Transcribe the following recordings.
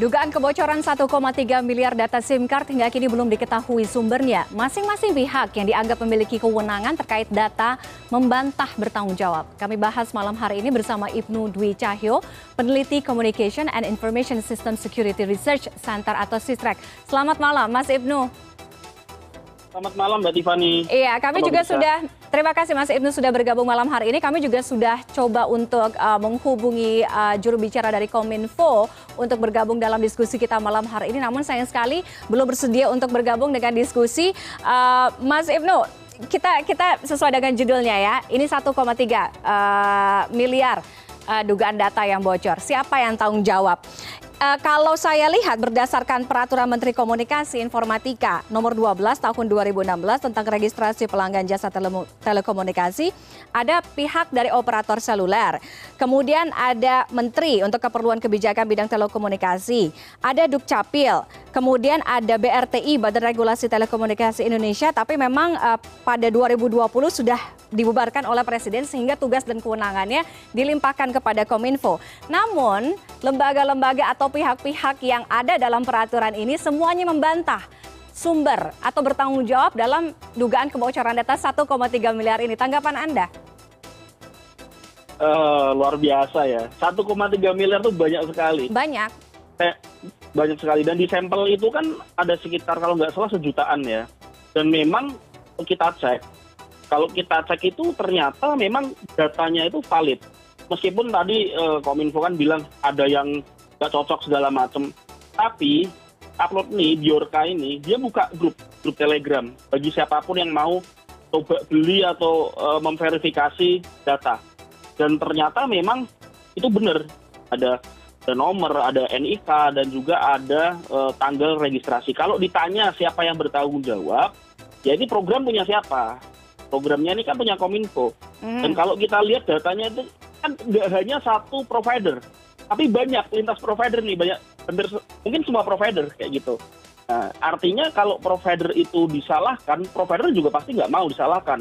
Dugaan kebocoran 1,3 miliar data SIM card hingga kini belum diketahui sumbernya. Masing-masing pihak yang dianggap memiliki kewenangan terkait data membantah bertanggung jawab. Kami bahas malam hari ini bersama Ibnu Dwi Cahyo, peneliti Communication and Information System Security Research Center atau SISREC. Selamat malam, Mas Ibnu. Selamat malam Mbak Tiffany. Iya, kami juga bisa. sudah terima kasih Mas Ibnu sudah bergabung malam hari ini. Kami juga sudah coba untuk uh, menghubungi uh, juru bicara dari Kominfo untuk bergabung dalam diskusi kita malam hari ini. Namun sayang sekali belum bersedia untuk bergabung dengan diskusi. Uh, Mas Ibnu, kita kita sesuai dengan judulnya ya. Ini 1,3 uh, miliar uh, dugaan data yang bocor. Siapa yang tanggung jawab? Uh, kalau saya lihat berdasarkan peraturan Menteri Komunikasi Informatika nomor 12 tahun 2016 tentang registrasi pelanggan jasa tele telekomunikasi, ada pihak dari operator seluler. Kemudian ada menteri untuk keperluan kebijakan bidang telekomunikasi, ada Dukcapil, kemudian ada BRTI Badan Regulasi Telekomunikasi Indonesia, tapi memang uh, pada 2020 sudah dibubarkan oleh presiden sehingga tugas dan kewenangannya dilimpahkan kepada Kominfo. Namun, lembaga-lembaga atau pihak-pihak yang ada dalam peraturan ini semuanya membantah sumber atau bertanggung jawab dalam dugaan kebocoran data 1,3 miliar ini. Tanggapan Anda? Uh, luar biasa ya. 1,3 miliar itu banyak sekali. Banyak. Eh, banyak sekali. Dan di sampel itu kan ada sekitar kalau nggak salah sejutaan ya. Dan memang kita cek, kalau kita cek itu ternyata memang datanya itu valid. Meskipun tadi uh, Kominfo kan bilang ada yang nggak cocok segala macam. Tapi upload nih Biorka ini dia buka grup grup Telegram bagi siapa pun yang mau coba beli atau uh, memverifikasi data dan ternyata memang itu benar ada ada nomor, ada NIK dan juga ada uh, tanggal registrasi. Kalau ditanya siapa yang bertanggung jawab, ya ini program punya siapa? Programnya ini kan punya Kominfo. Mm. Dan kalau kita lihat datanya itu kan nggak hanya satu provider, tapi banyak lintas provider nih, banyak hampir mungkin semua provider kayak gitu. Nah, artinya kalau provider itu disalahkan, provider juga pasti nggak mau disalahkan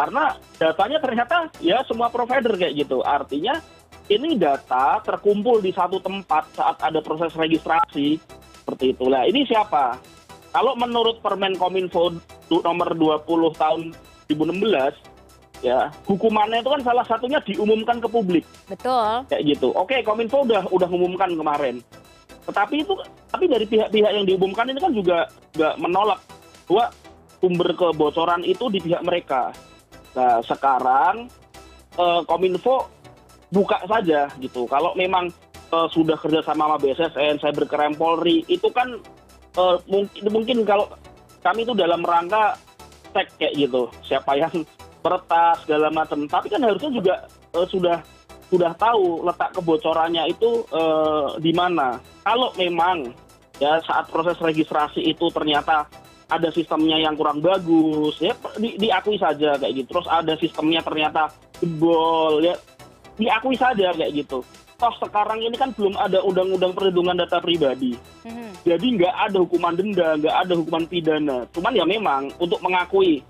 karena datanya ternyata ya semua provider kayak gitu artinya ini data terkumpul di satu tempat saat ada proses registrasi seperti itulah ini siapa kalau menurut Permen Kominfo nomor 20 tahun 2016 ya hukumannya itu kan salah satunya diumumkan ke publik. Betul. Kayak gitu. Oke Kominfo udah udah umumkan kemarin. Tetapi itu tapi dari pihak-pihak yang diumumkan ini kan juga nggak menolak bahwa sumber kebocoran itu di pihak mereka. Nah sekarang uh, kominfo buka saja gitu. Kalau memang uh, sudah kerjasama sama bssn cybercrime polri itu kan uh, mungkin mungkin kalau kami itu dalam rangka cek kayak gitu. Siapa yang peretas segala macam. Tapi kan harusnya juga uh, sudah sudah tahu letak kebocorannya itu uh, di mana. Kalau memang ya saat proses registrasi itu ternyata ada sistemnya yang kurang bagus ya di, diakui saja kayak gitu. Terus ada sistemnya ternyata jebol ya diakui saja kayak gitu toh sekarang ini kan belum ada undang-undang perlindungan data pribadi hmm. jadi nggak ada hukuman denda nggak ada hukuman pidana cuman ya memang untuk mengakui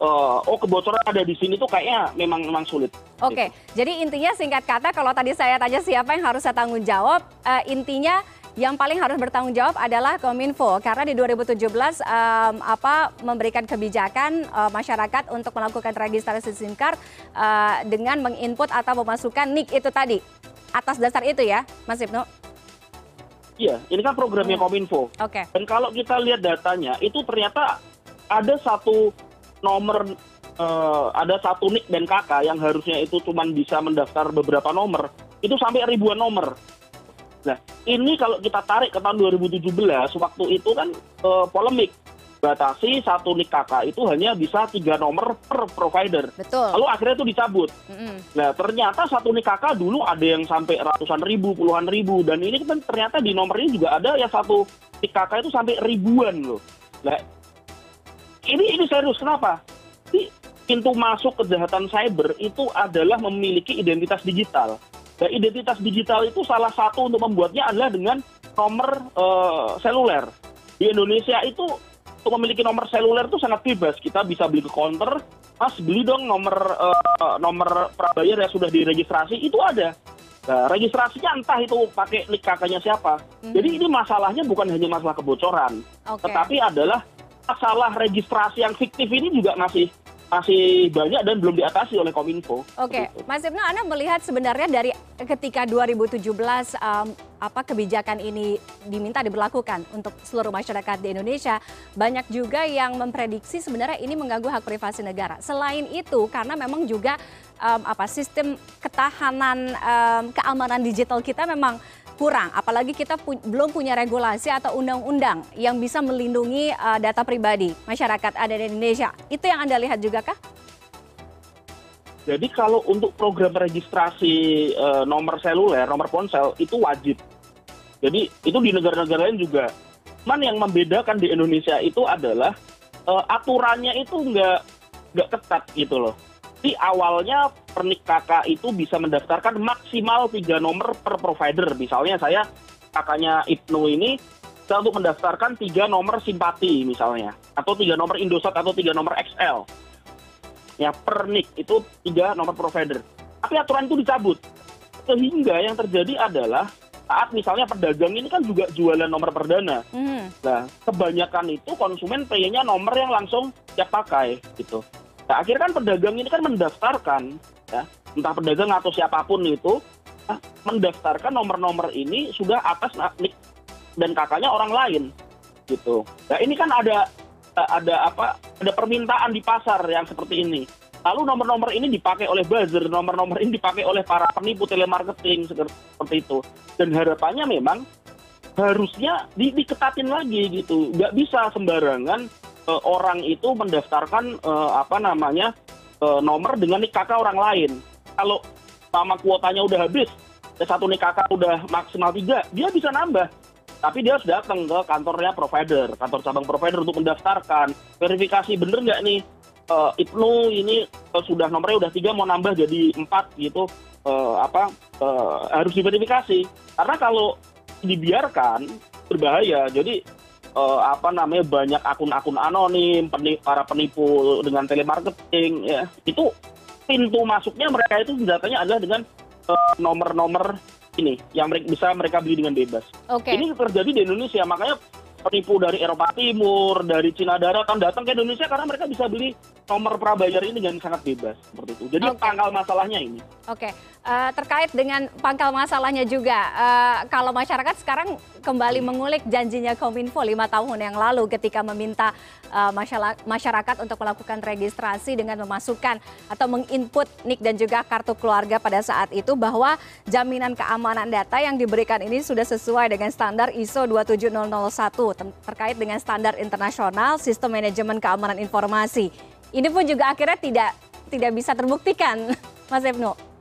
uh, oh kebocoran ada di sini tuh kayaknya memang memang sulit. Oke, okay. gitu. jadi intinya singkat kata kalau tadi saya tanya siapa yang harus saya tanggung jawab, uh, intinya yang paling harus bertanggung jawab adalah Kominfo karena di 2017 um, apa memberikan kebijakan uh, masyarakat untuk melakukan registrasi SIM card uh, dengan menginput atau memasukkan NIK itu tadi. Atas dasar itu ya, Mas Ibnu? Iya, ini kan programnya hmm. Kominfo. Oke. Okay. Dan kalau kita lihat datanya, itu ternyata ada satu nomor uh, ada satu nik dan kakak yang harusnya itu cuma bisa mendaftar beberapa nomor itu sampai ribuan nomor nah ini kalau kita tarik ke tahun 2017 waktu itu kan uh, polemik batasi satu nik kakak itu hanya bisa tiga nomor per provider. Betul. Lalu akhirnya itu dicabut. Mm-hmm. Nah ternyata satu nik kakak dulu ada yang sampai ratusan ribu, puluhan ribu, dan ini kan ternyata di nomor ini juga ada yang satu nik kakak itu sampai ribuan loh. Nah ini ini serius kenapa? Di pintu masuk kejahatan cyber itu adalah memiliki identitas digital. Nah, identitas digital itu salah satu untuk membuatnya adalah dengan nomor uh, seluler. Di Indonesia itu untuk memiliki nomor seluler itu sangat bebas. Kita bisa beli ke counter, mas beli dong nomor uh, nomor prabayar yang sudah diregistrasi itu ada. Nah, registrasinya entah itu pakai nik kakaknya siapa. Mhm. Jadi ini masalahnya bukan hanya masalah kebocoran, Oke. tetapi adalah masalah registrasi yang fiktif ini juga masih masih banyak dan belum diatasi oleh Kominfo. Oke, Begitu. Mas Ibnu, Anda melihat sebenarnya dari ketika 2017 um, apa kebijakan ini diminta diberlakukan untuk seluruh masyarakat di Indonesia, banyak juga yang memprediksi sebenarnya ini mengganggu hak privasi negara. Selain itu, karena memang juga um, apa sistem ketahanan um, keamanan digital kita memang kurang, apalagi kita pu belum punya regulasi atau undang-undang yang bisa melindungi uh, data pribadi masyarakat ada di Indonesia. Itu yang Anda lihat juga kah? Jadi kalau untuk program registrasi eh, nomor seluler, nomor ponsel itu wajib. Jadi itu di negara-negara lain juga. Cuman yang membedakan di Indonesia itu adalah eh, aturannya itu nggak nggak ketat gitu loh. Di awalnya pernik kakak itu bisa mendaftarkan maksimal tiga nomor per provider. Misalnya saya kakaknya Ibnu ini bisa untuk mendaftarkan tiga nomor simpati misalnya, atau tiga nomor Indosat atau tiga nomor XL ya per NIK itu tiga nomor provider. Tapi aturan itu dicabut. Sehingga yang terjadi adalah saat misalnya pedagang ini kan juga jualan nomor perdana. Hmm. Nah, kebanyakan itu konsumen pengennya nomor yang langsung siap pakai gitu. Nah, akhirnya kan pedagang ini kan mendaftarkan ya, entah pedagang atau siapa pun itu nah, mendaftarkan nomor-nomor ini sudah atas NIK dan kakaknya orang lain gitu. Nah, ini kan ada ada apa ada permintaan di pasar yang seperti ini. Lalu nomor-nomor ini dipakai oleh buzzer, nomor-nomor ini dipakai oleh para penipu telemarketing seperti itu. Dan harapannya memang harusnya di, diketatin lagi gitu. Nggak bisa sembarangan eh, orang itu mendaftarkan eh, apa namanya eh, nomor dengan kakak orang lain. Kalau sama kuotanya udah habis, ya satu kakak udah maksimal tiga, dia bisa nambah. Tapi dia harus datang ke kantornya provider, kantor cabang provider untuk mendaftarkan, verifikasi bener nggak nih Ibnu ini eh, sudah nomornya udah tiga mau nambah jadi empat gitu, eh, apa eh, harus diverifikasi. Karena kalau dibiarkan berbahaya. Jadi eh, apa namanya banyak akun-akun anonim, peni- para penipu dengan telemarketing ya. Itu pintu masuknya mereka itu datanya adalah dengan eh, nomor-nomor ini yang mereka bisa mereka beli dengan bebas. Oke. Ini terjadi di Indonesia, makanya penipu dari Eropa Timur, dari Cina Daratan datang ke Indonesia karena mereka bisa beli nomor prabayar ini dengan sangat bebas seperti itu. Jadi Oke. tanggal masalahnya ini. Oke, eh, terkait dengan pangkal masalahnya juga, eh, kalau masyarakat sekarang kembali mengulik janjinya Kominfo lima tahun yang lalu ketika meminta masyala- masyarakat untuk melakukan registrasi dengan memasukkan atau menginput nik dan juga kartu keluarga pada saat itu bahwa jaminan keamanan data yang diberikan ini sudah sesuai dengan standar ISO 27001 tem- terkait dengan standar internasional sistem manajemen keamanan informasi. Ini pun juga akhirnya tidak tidak bisa terbuktikan, Mas Ibnu.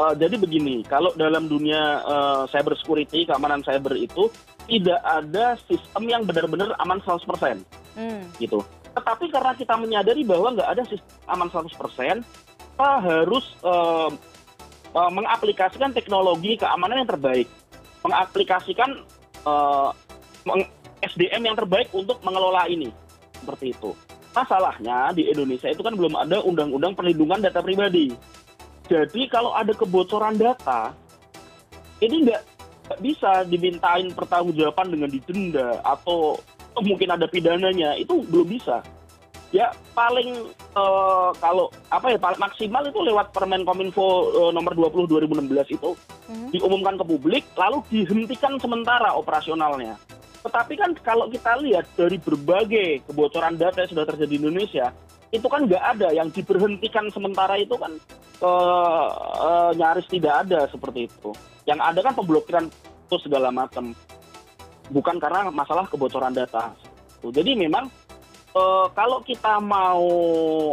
Eh, jadi begini, kalau dalam dunia eh, cyber security, keamanan cyber itu tidak ada sistem yang benar-benar aman 100% Hmm. gitu. Tetapi karena kita menyadari bahwa nggak ada sistem aman 100%, kita harus eh, eh, mengaplikasikan teknologi keamanan yang terbaik, mengaplikasikan meng- SDM yang terbaik untuk mengelola ini, seperti itu. Masalahnya di Indonesia itu kan belum ada undang-undang perlindungan data pribadi. Jadi kalau ada kebocoran data, ini nggak bisa dimintain pertanggungjawaban dengan didenda atau, mungkin ada pidananya, itu belum bisa. Ya paling eh, kalau apa ya paling maksimal itu lewat Permen Kominfo eh, nomor 20 2016 itu Mhm. diumumkan ke publik lalu dihentikan sementara operasionalnya. Tetapi kan kalau kita lihat dari berbagai kebocoran data yang sudah terjadi di Indonesia, itu kan nggak ada yang diberhentikan sementara itu kan eh, eh, nyaris tidak ada seperti itu. Yang ada kan pemblokiran itu segala macam. Bukan karena masalah kebocoran data. Jadi memang eh, kalau kita mau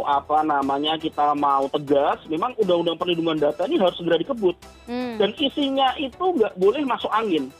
apa namanya kita mau tegas, memang undang-undang perlindungan data ini harus segera dikebut Hmm. dan isinya itu nggak boleh masuk angin.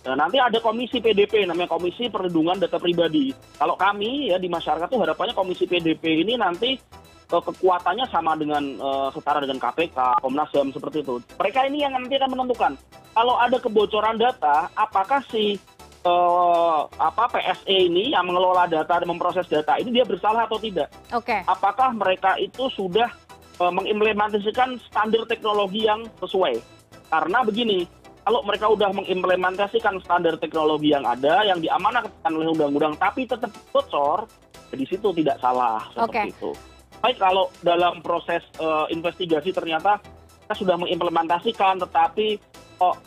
Nah, nanti ada komisi PDP, namanya Komisi Perlindungan Data Pribadi. Kalau kami ya di masyarakat tuh harapannya Komisi PDP ini nanti kekuatannya sama dengan eh, setara dengan KPK, Komnas HAM seperti itu. Mereka ini yang nanti akan menentukan kalau ada kebocoran data, apakah si eh, apa PSE ini yang mengelola data dan memproses data ini dia bersalah atau tidak? Oke, apakah mereka itu sudah eh, mengimplementasikan standar teknologi yang sesuai. karena begini kalau mereka udah mengimplementasikan standar teknologi yang ada yang diamanahkan oleh undang-undang tapi tetap bocor ya di situ tidak salah seperti Oke. itu. Baik kalau dalam proses eh, investigasi ternyata kita sudah mengimplementasikan tetapi kok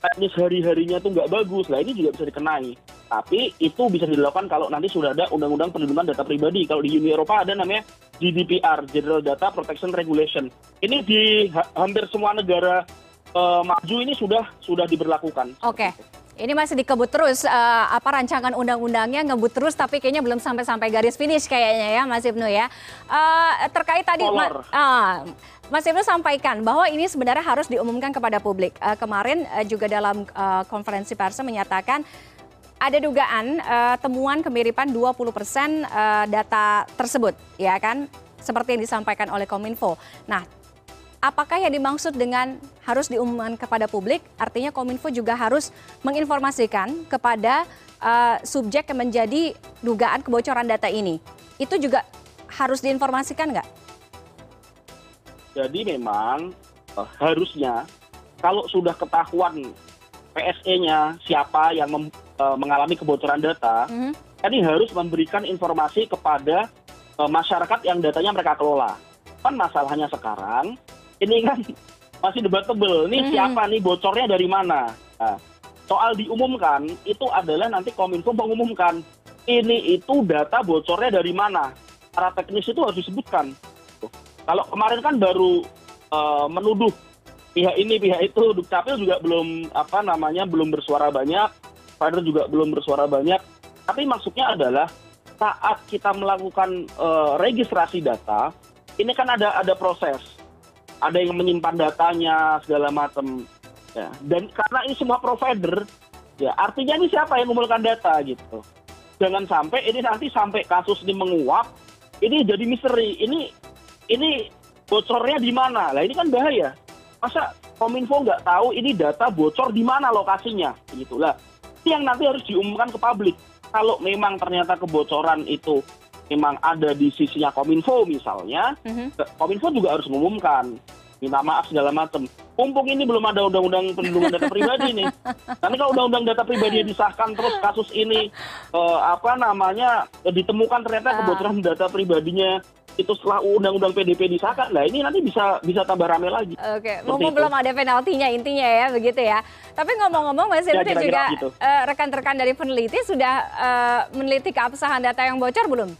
teknis hari-harinya tuh nggak bagus lah ini juga bisa dikenai. Tapi itu bisa dilakukan kalau nanti sudah ada undang-undang perlindungan data pribadi. Kalau di Uni Eropa ada namanya GDPR General Data Protection Regulation. Ini di ha- hampir semua negara maju ini sudah sudah diberlakukan Oke. Ini masih dikebut terus eh, apa rancangan undang-undangnya ngebut terus tapi kayaknya belum sampai sampai garis finish kayaknya ya Mas Ibnu ya. Eh, terkait tadi Ma- ah, Mas Ibnu sampaikan bahwa ini sebenarnya harus diumumkan kepada publik. Eh, kemarin eh, juga dalam eh, konferensi pers menyatakan ada dugaan eh, temuan kemiripan 20% eh, data tersebut ya kan seperti yang disampaikan oleh Kominfo. Nah, apakah yang dimaksud dengan harus diumumkan kepada publik artinya kominfo juga harus menginformasikan kepada uh, subjek yang menjadi dugaan kebocoran data ini itu juga harus diinformasikan nggak? jadi memang eh, harusnya kalau sudah ketahuan PSE-nya siapa yang mem- eh, mengalami kebocoran data Mhm. ini harus memberikan informasi kepada eh, masyarakat yang datanya mereka kelola. Kan masalahnya sekarang ini kan masih debatable. Ini Mhm. siapa nih bocornya dari mana? Nah, soal diumumkan itu adalah nanti Kominfo mengumumkan ini itu data bocornya dari mana. Secara teknis itu harus disebutkan. Tuh. Kalau kemarin kan baru eh, menuduh pihak ini pihak itu Dukcapil juga belum apa namanya belum bersuara banyak, Spider juga belum bersuara banyak. Tapi maksudnya adalah saat kita melakukan eh, registrasi data, ini kan ada ada proses, ada yang menyimpan datanya segala macam. Ya. Dan karena ini semua provider, ya artinya ini siapa yang mengumpulkan data gitu. Jangan sampai ini nanti sampai kasus ini menguap, ini jadi misteri. Ini ini bocornya di mana? Lah ini kan bahaya. Masa Kominfo nggak tahu ini data bocor di mana lokasinya? Gitulah. Yang nanti harus diumumkan ke publik. Kalau memang ternyata kebocoran itu memang ada di sisinya Kominfo misalnya, Mhm. Kominfo juga harus mengumumkan minta maaf segala macam. Mumpung ini belum ada undang-undang perlindungan data pribadi nih. Nanti kalau undang-undang data pribadi disahkan terus kasus ini eh, apa namanya ditemukan ternyata Ah. kebocoran data pribadinya itu setelah undang-undang PDP disahkan, nah ini nanti bisa bisa tambah rame lagi. Oke, mumpung belum ada penaltinya intinya ya begitu ya. Tapi ngomong-ngomong Mas Ya, Ibnu kira-kira juga gitu. eh, rekan-rekan dari peneliti sudah eh, meneliti keabsahan data yang bocor belum?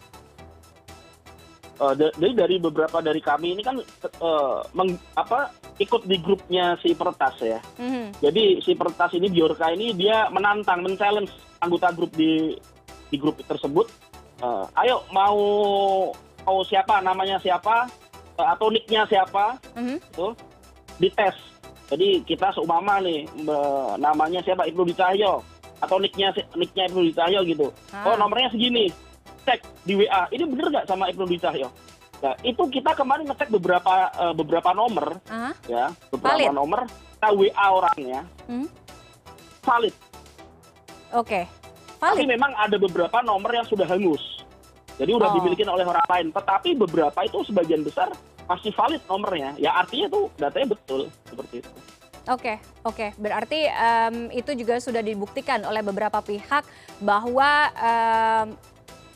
Eh, jadi dari beberapa dari kami ini kan eh, meng- apa ikut di grupnya si Pertas ya. Mhm. Jadi si Pertas ini Biorka ini dia menantang, men-challenge anggota grup di di grup tersebut. Eh, ayo mau mau siapa namanya siapa atau nicknya siapa Mhm. itu dites. Jadi kita seumpama nih namanya siapa Ibnu Cahyo atau nicknya nicknya Ibnu Cahyo gitu. Ah. Oh nomornya segini. Di WA. Ini bener nggak sama Ibnu Cahyo? Nah, itu kita kemarin ngecek beberapa eh, beberapa nomor Aha. ya, beberapa Valid. nomor kita WA orangnya Hmm? valid. Oke. Tapi Valid. memang ada beberapa nomor yang sudah hangus. Jadi udah Oh. dimiliki oleh orang lain. Tetapi beberapa itu sebagian besar masih valid nomornya. Ya artinya tuh datanya betul seperti itu. Oke, oke. Berarti em, itu juga sudah dibuktikan oleh beberapa pihak bahwa em,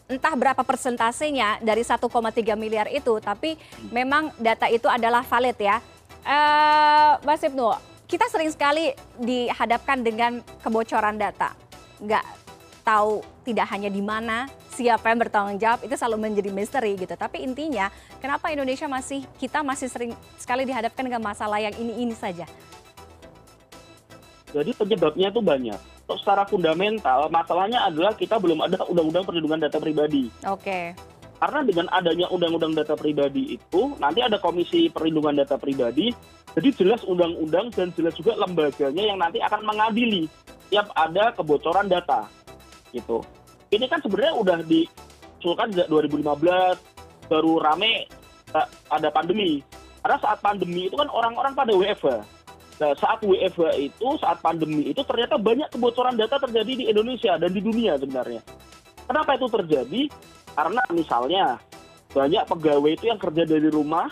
entah berapa persentasenya dari 1,3 miliar itu, tapi memang data itu adalah valid ya. Eh, Mas Ibnu, kita sering sekali dihadapkan dengan kebocoran data. Nggak tahu tidak hanya di mana, siapa yang bertanggung jawab, itu selalu menjadi misteri gitu. Tapi intinya, kenapa Indonesia masih, kita masih sering sekali dihadapkan dengan masalah yang ini-ini saja? Jadi penyebabnya itu banyak. Untuk secara fundamental, masalahnya adalah kita belum ada undang-undang perlindungan data pribadi. Oke. Karena dengan adanya undang-undang data pribadi itu, nanti ada komisi perlindungan data pribadi, jadi jelas undang-undang dan jelas juga lembaganya yang nanti akan mengadili tiap ada kebocoran data. Gitu. Ini kan sebenarnya udah diusulkan sejak 2015, baru rame eh, ada pandemi. Karena saat pandemi itu kan orang-orang pada WFH. Nah, saat WFH itu, saat pandemi itu ternyata banyak kebocoran data terjadi di Indonesia dan di dunia sebenarnya. Kenapa itu terjadi? Karena misalnya banyak pegawai itu yang kerja dari rumah,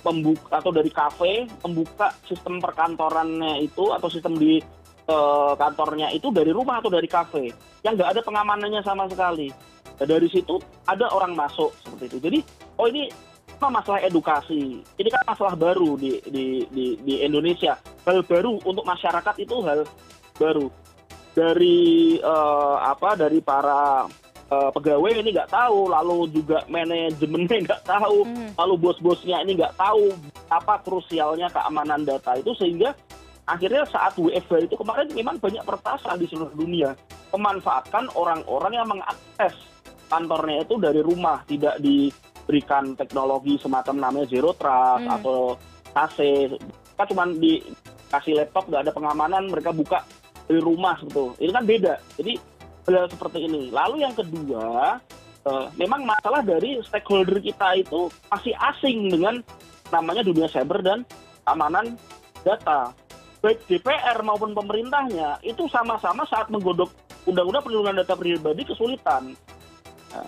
pembuka atau dari kafe membuka sistem perkantorannya itu atau sistem di uh, kantornya itu dari rumah atau dari kafe yang nggak ada pengamanannya sama sekali. Nah, dari situ ada orang masuk seperti itu. Jadi oh ini masalah edukasi. Ini kan masalah baru di di di, di Indonesia. Hal baru untuk masyarakat itu hal baru. Dari uh, apa dari para uh, pegawai ini nggak tahu, lalu juga manajemennya nggak tahu, hmm. lalu bos-bosnya ini nggak tahu apa krusialnya keamanan data itu sehingga akhirnya saat WFH itu kemarin memang banyak pertasan di seluruh dunia memanfaatkan orang-orang yang mengakses kantornya itu dari rumah, tidak diberikan teknologi semacam namanya zero trust hmm. atau AC. Kita cuma dikasih laptop, nggak ada pengamanan, mereka buka dari rumah gitu. Ini kan beda. Jadi seperti ini. Lalu yang kedua, uh, memang masalah dari stakeholder kita itu masih asing dengan namanya dunia cyber dan keamanan data. Baik DPR maupun pemerintahnya itu sama-sama saat menggodok undang-undang perlindungan data pribadi kesulitan. Nah,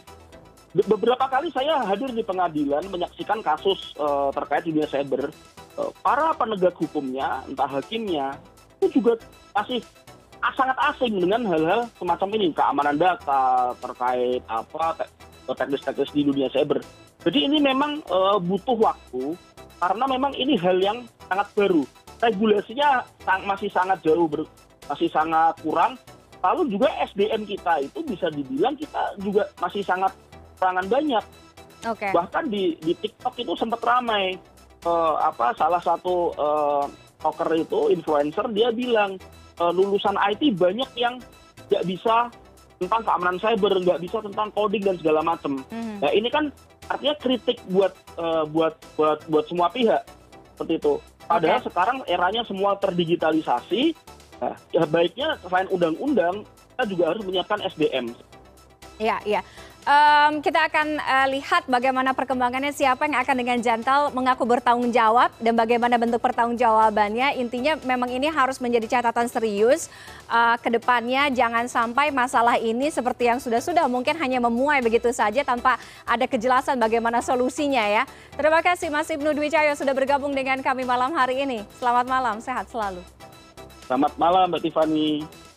beberapa kali saya hadir di pengadilan menyaksikan kasus uh, terkait dunia cyber. Uh, para penegak hukumnya, entah hakimnya, itu juga masih sangat asing dengan hal-hal semacam ini keamanan data terkait apa teknis-teknis di dunia cyber. Jadi ini memang uh, butuh waktu karena memang ini hal yang sangat baru. Regulasinya sang, masih sangat jauh, ber, masih sangat kurang. Lalu juga SDM kita itu bisa dibilang kita juga masih sangat kurangan banyak. Okay. Bahkan di di TikTok itu sempat ramai salah satu uh, talker itu influencer dia bilang uh, lulusan IT banyak yang nggak bisa tentang keamanan cyber, nggak bisa tentang coding dan segala macam. Hmm. Nah ini kan artinya kritik buat uh, buat buat buat semua pihak seperti itu. Padahal okay. sekarang eranya semua terdigitalisasi. Nah, ya baiknya selain undang-undang kita juga harus menyiapkan SDM. Iya, iya um, kita akan uh, lihat bagaimana perkembangannya siapa yang akan dengan jantal mengaku bertanggung jawab dan bagaimana bentuk pertanggungjawabannya. Intinya memang ini harus menjadi catatan serius uh, ke jangan sampai masalah ini seperti yang sudah-sudah mungkin hanya memuai begitu saja tanpa ada kejelasan bagaimana solusinya ya. Terima kasih Mas Ibnu Dwi Cahyo sudah bergabung dengan kami malam hari ini. Selamat malam, sehat selalu. Selamat malam Mbak Tiffany.